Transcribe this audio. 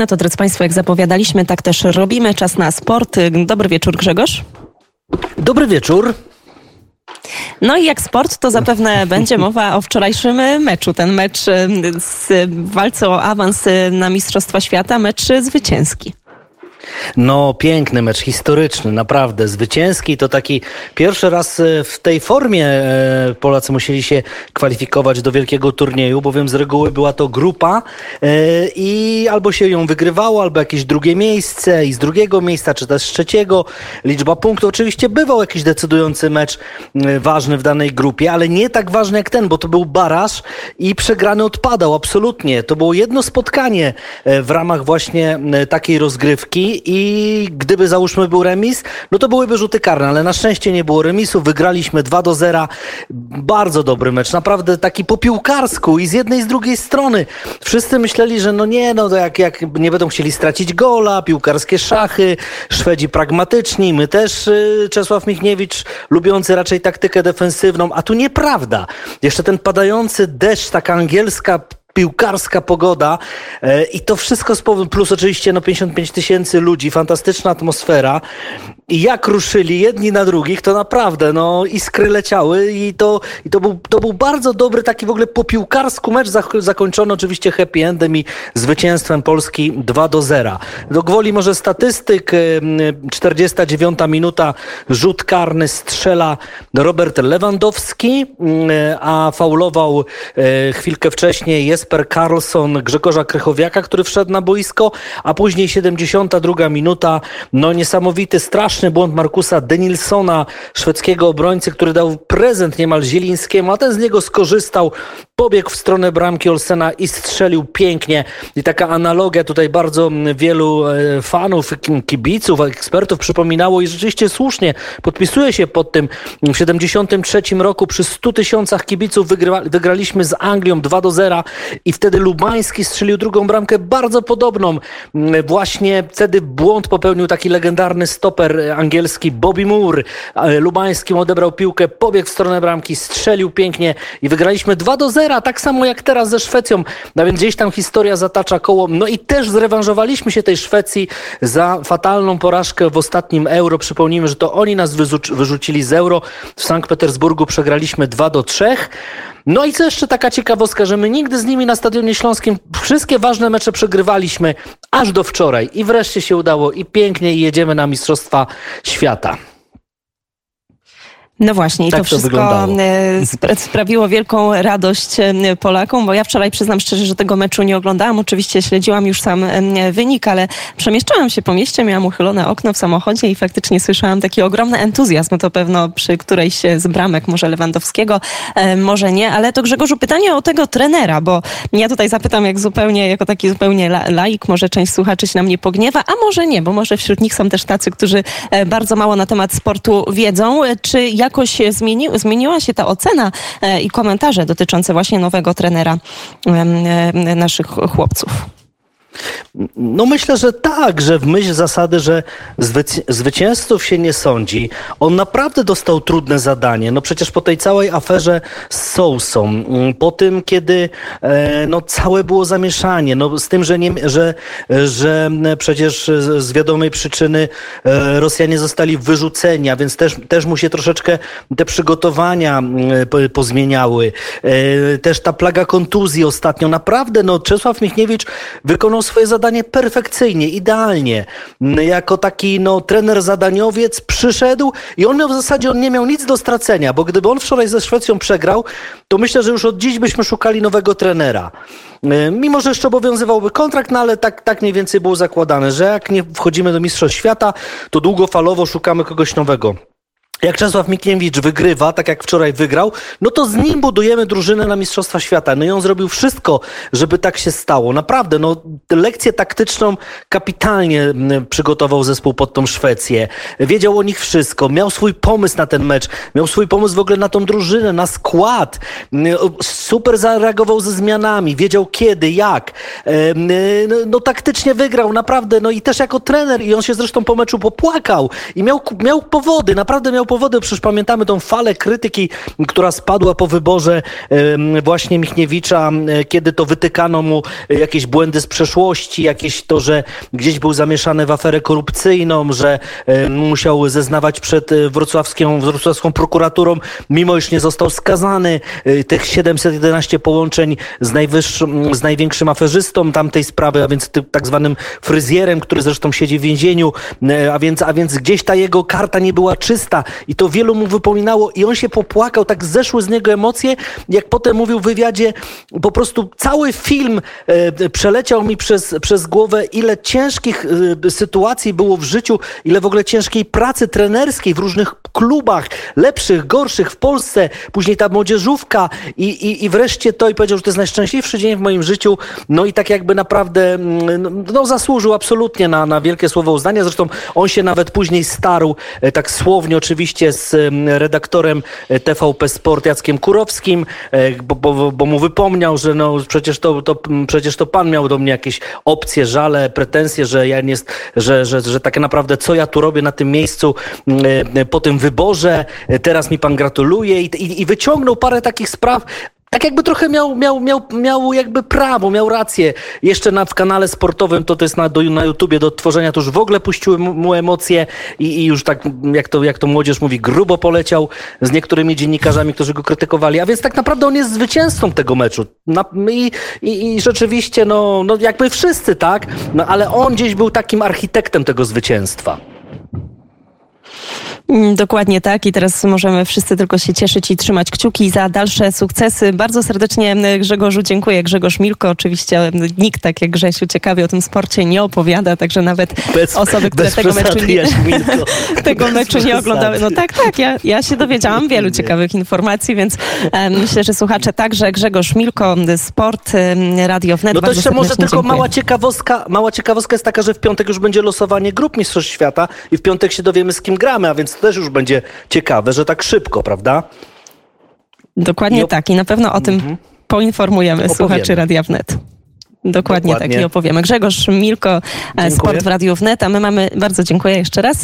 No to drodzy Państwo, jak zapowiadaliśmy, tak też robimy. Czas na sport. Dobry wieczór, Grzegorz. Dobry wieczór. No i jak sport, to zapewne będzie mowa o wczorajszym meczu. Ten mecz y, z walce o awans na Mistrzostwa Świata, mecz zwycięski. No, piękny mecz, historyczny, naprawdę zwycięski. To taki pierwszy raz e, w tej formie e, Polacy musieli się kwalifikować do wielkiego turnieju, bowiem z reguły była to grupa e, i albo się ją wygrywało, albo jakieś drugie miejsce i z drugiego miejsca, czy też z trzeciego. Liczba punktów. Oczywiście bywał jakiś decydujący mecz ważny w danej grupie, ale nie tak ważny jak ten, bo to był baraż i przegrany odpadał, absolutnie. To było jedno spotkanie w ramach właśnie takiej rozgrywki i gdyby załóżmy był remis, no to byłyby rzuty karne, ale na szczęście nie było remisu, wygraliśmy 2 do 0. Bardzo dobry mecz, naprawdę taki po piłkarsku i z jednej i z drugiej strony. Wszyscy myśleli, że no nie, no to jak, jak nie będą chcieli stracić gola, piłkarskie szachy, Szwedzi pragmatyczni, my też y, Czesław Michniewicz lubiący raczej taktykę defensywną, a tu nieprawda. Jeszcze ten padający deszcz, taka angielska piłkarska pogoda e, i to wszystko z powodu, plus oczywiście no 55 tysięcy ludzi, fantastyczna atmosfera i jak ruszyli jedni na drugich, to naprawdę no iskry leciały i to, i to, był, to był bardzo dobry taki w ogóle po piłkarsku mecz zakończony oczywiście happy endem i zwycięstwem Polski 2 do 0. Do gwoli może statystyk, 49 minuta, rzut karny strzela Robert Lewandowski, a faulował e, chwilkę wcześniej Jesper Karlsson Grzegorza Krychowiaka, który wszedł na boisko, a później 72 minuta, no niesamowity, straszny błąd Markusa Denilsona, szwedzkiego obrońcy, który dał prezent niemal Zielińskiemu, a ten z niego skorzystał, pobiegł w stronę bramki Olsena i strzelił pięknie. I taka analogia tutaj bardzo wielu e, fanów, kibiców, ekspertów przypominało i rzeczywiście słusznie podpisuje się pod tym. W 73 roku przy 100 tysiącach kibiców wygra, wygraliśmy z Anglią 2 do 0 i wtedy Lubański strzelił drugą bramkę bardzo podobną. Mm, właśnie wtedy błąd popełnił taki legendarny stoper angielski Bobby Moore. Lubański odebrał piłkę, pobiegł w stronę bramki, strzelił pięknie i wygraliśmy 2 do 0, tak samo jak teraz ze Szwecją. No więc gdzieś tam historia zatacza koło. No i też zrewanżowaliśmy się tej Szwecji za fatalną porażkę w ostatnim Euro. Przypomnijmy, że to oni nas wyrzucili z Euro. W Sankt Petersburgu przegraliśmy 2 do 3. No i co jeszcze taka ciekawostka, że my nigdy z nimi na Stadionie Śląskim wszystkie ważne mecze przegrywaliśmy aż do wczoraj i wreszcie się udało i pięknie i jedziemy na Mistrzostwa Świata. No właśnie, i tak to wszystko to e, sprawiło wielką radość e, Polakom, bo ja wczoraj przyznam szczerze, że tego meczu nie oglądałam. Oczywiście śledziłam już sam e, wynik, ale przemieszczałam się po mieście, miałam uchylone okno w samochodzie i faktycznie słyszałam taki ogromny entuzjazm. To pewno przy którejś z bramek, może Lewandowskiego, może nie, ale to Grzegorzu pytanie o tego trenera, bo ja tutaj zapytam jak zupełnie, jako taki zupełnie laik, może część słuchaczy się na mnie pogniewa, a może nie, bo może wśród nich są też tacy, którzy bardzo mało na temat sportu wiedzą. Czy jak jakoś zmieni, zmieniła się ta ocena e, i komentarze dotyczące właśnie nowego trenera e, naszych chłopców? No myślę, że tak, że w myśl zasady, że zwyci zwycięzców się nie sądzi. On naprawdę dostał trudne zadanie. No przecież po tej całej aferze z Sousą, mm, po tym, kiedy e, no całe było zamieszanie, no z tym, że, nie, że, że przecież z wiadomej przyczyny e, Rosjanie zostali wyrzuceni, a więc też, też mu się troszeczkę te przygotowania mm, pozmieniały. E, też ta plaga kontuzji ostatnio. Naprawdę, no Czesław Michniewicz wykonał swoje zadanie perfekcyjnie, idealnie. Jako taki no, trener zadaniowiec przyszedł i on miał w zasadzie, on nie miał nic do stracenia, bo gdyby on wczoraj ze Szwecją przegrał, to myślę, że już od dziś byśmy szukali nowego trenera. E, mimo, że jeszcze obowiązywałby kontrakt, no ale tak, tak mniej więcej było zakładane, że jak nie wchodzimy do Mistrzostw Świata, to długofalowo szukamy kogoś nowego jak Czesław Mikiewicz wygrywa, tak jak wczoraj wygrał, no to z nim budujemy drużynę na Mistrzostwa Świata. No i on zrobił wszystko, żeby tak się stało. Naprawdę, no lekcję taktyczną kapitalnie przygotował zespół pod tą Szwecję. Wiedział o nich wszystko, miał swój pomysł na ten mecz, miał swój pomysł w ogóle na tą drużynę, na skład. Super zareagował ze zmianami, wiedział kiedy, jak. No, no taktycznie wygrał, naprawdę. No i też jako trener i on się zresztą po meczu popłakał i miał, miał powody, naprawdę miał powody, przecież pamiętamy tą falę krytyki, która spadła po wyborze właśnie Michniewicza, kiedy to wytykano mu jakieś błędy z przeszłości, jakieś to, że gdzieś był zamieszany w aferę korupcyjną, że musiał zeznawać przed wrocławską, wrocławską prokuraturą, mimo iż nie został skazany. Tych 711 połączeń z, najwyższym, z największym aferzystą tamtej sprawy, a więc tak zwanym fryzjerem, który zresztą siedzi w więzieniu, a więc, a więc gdzieś ta jego karta nie była czysta i to wielu mu wypominało i on się popłakał, tak zeszły z niego emocje, jak potem mówił w wywiadzie, po prostu cały film e, przeleciał mi przez, przez głowę, ile ciężkich e, sytuacji było w życiu, ile w ogóle ciężkiej pracy trenerskiej w różnych klubach, lepszych, gorszych w Polsce, później ta młodzieżówka i, i, i wreszcie to i powiedział, że to jest najszczęśliwszy dzień w moim życiu, no i tak jakby naprawdę mm, no, zasłużył absolutnie na, na wielkie słowo uznania, zresztą on się nawet później starł, e, tak słownie oczywiście z redaktorem e, TVP Sport Jackiem Kurowskim, e, bo, bo, bo mu wypomniał, że no przecież to, to, przecież to pan miał do mnie jakieś opcje, żale, pretensje, że ja nie, że, że, że tak naprawdę co ja tu robię na tym miejscu po tym wyborze, teraz mi pan gratuluje i, i, i wyciągnął parę takich spraw, tak jakby trochę miał, miał, miał, miał jakby prawo, miał rację. Jeszcze na, w kanale sportowym, to to jest na, do, na YouTubie do tworzenia, to już w ogóle puściły mu emocje i, i już tak, jak to, jak to młodzież mówi, grubo poleciał z niektórymi dziennikarzami, którzy go krytykowali. A więc tak naprawdę on jest zwycięzcą tego meczu. Na, i, i, I rzeczywiście, no, no jakby wszyscy, tak? No ale on gdzieś był takim architektem tego zwycięstwa. Mm, dokładnie tak i teraz możemy wszyscy tylko się cieszyć i trzymać kciuki za dalsze sukcesy. Bardzo serdecznie mm, Grzegorzu dziękuję. Grzegorz Milko, oczywiście mm, nikt tak jak Grzesiu ciekawie o tym sporcie nie opowiada, także nawet bez, osoby, które tego meczu, nie, tego meczu nie oglądały. No tak, tak, ja, ja się dowiedziałam wielu ciekawych informacji, więc um, myślę, że słuchacze także. Grzegorz Milko, Sport, Radio Wnet. No to jeszcze może tylko dziękuję. mała ciekawostka, mała ciekawostka jest taka, że w piątek już będzie losowanie grup Mistrzostw Świata i w piątek się dowiemy z kim gramy, a więc też już będzie ciekawe, że tak szybko, prawda? Dokładnie I tak i na pewno o tym mhm. poinformujemy Opowiemy. słuchaczy Radia Wnet. Dokładnie, Dokładnie tak i opowiemy. Grzegorz Milko, e, dziękuję. Sport w Radiu Wnet, a my mamy, bardzo dziękuję jeszcze raz.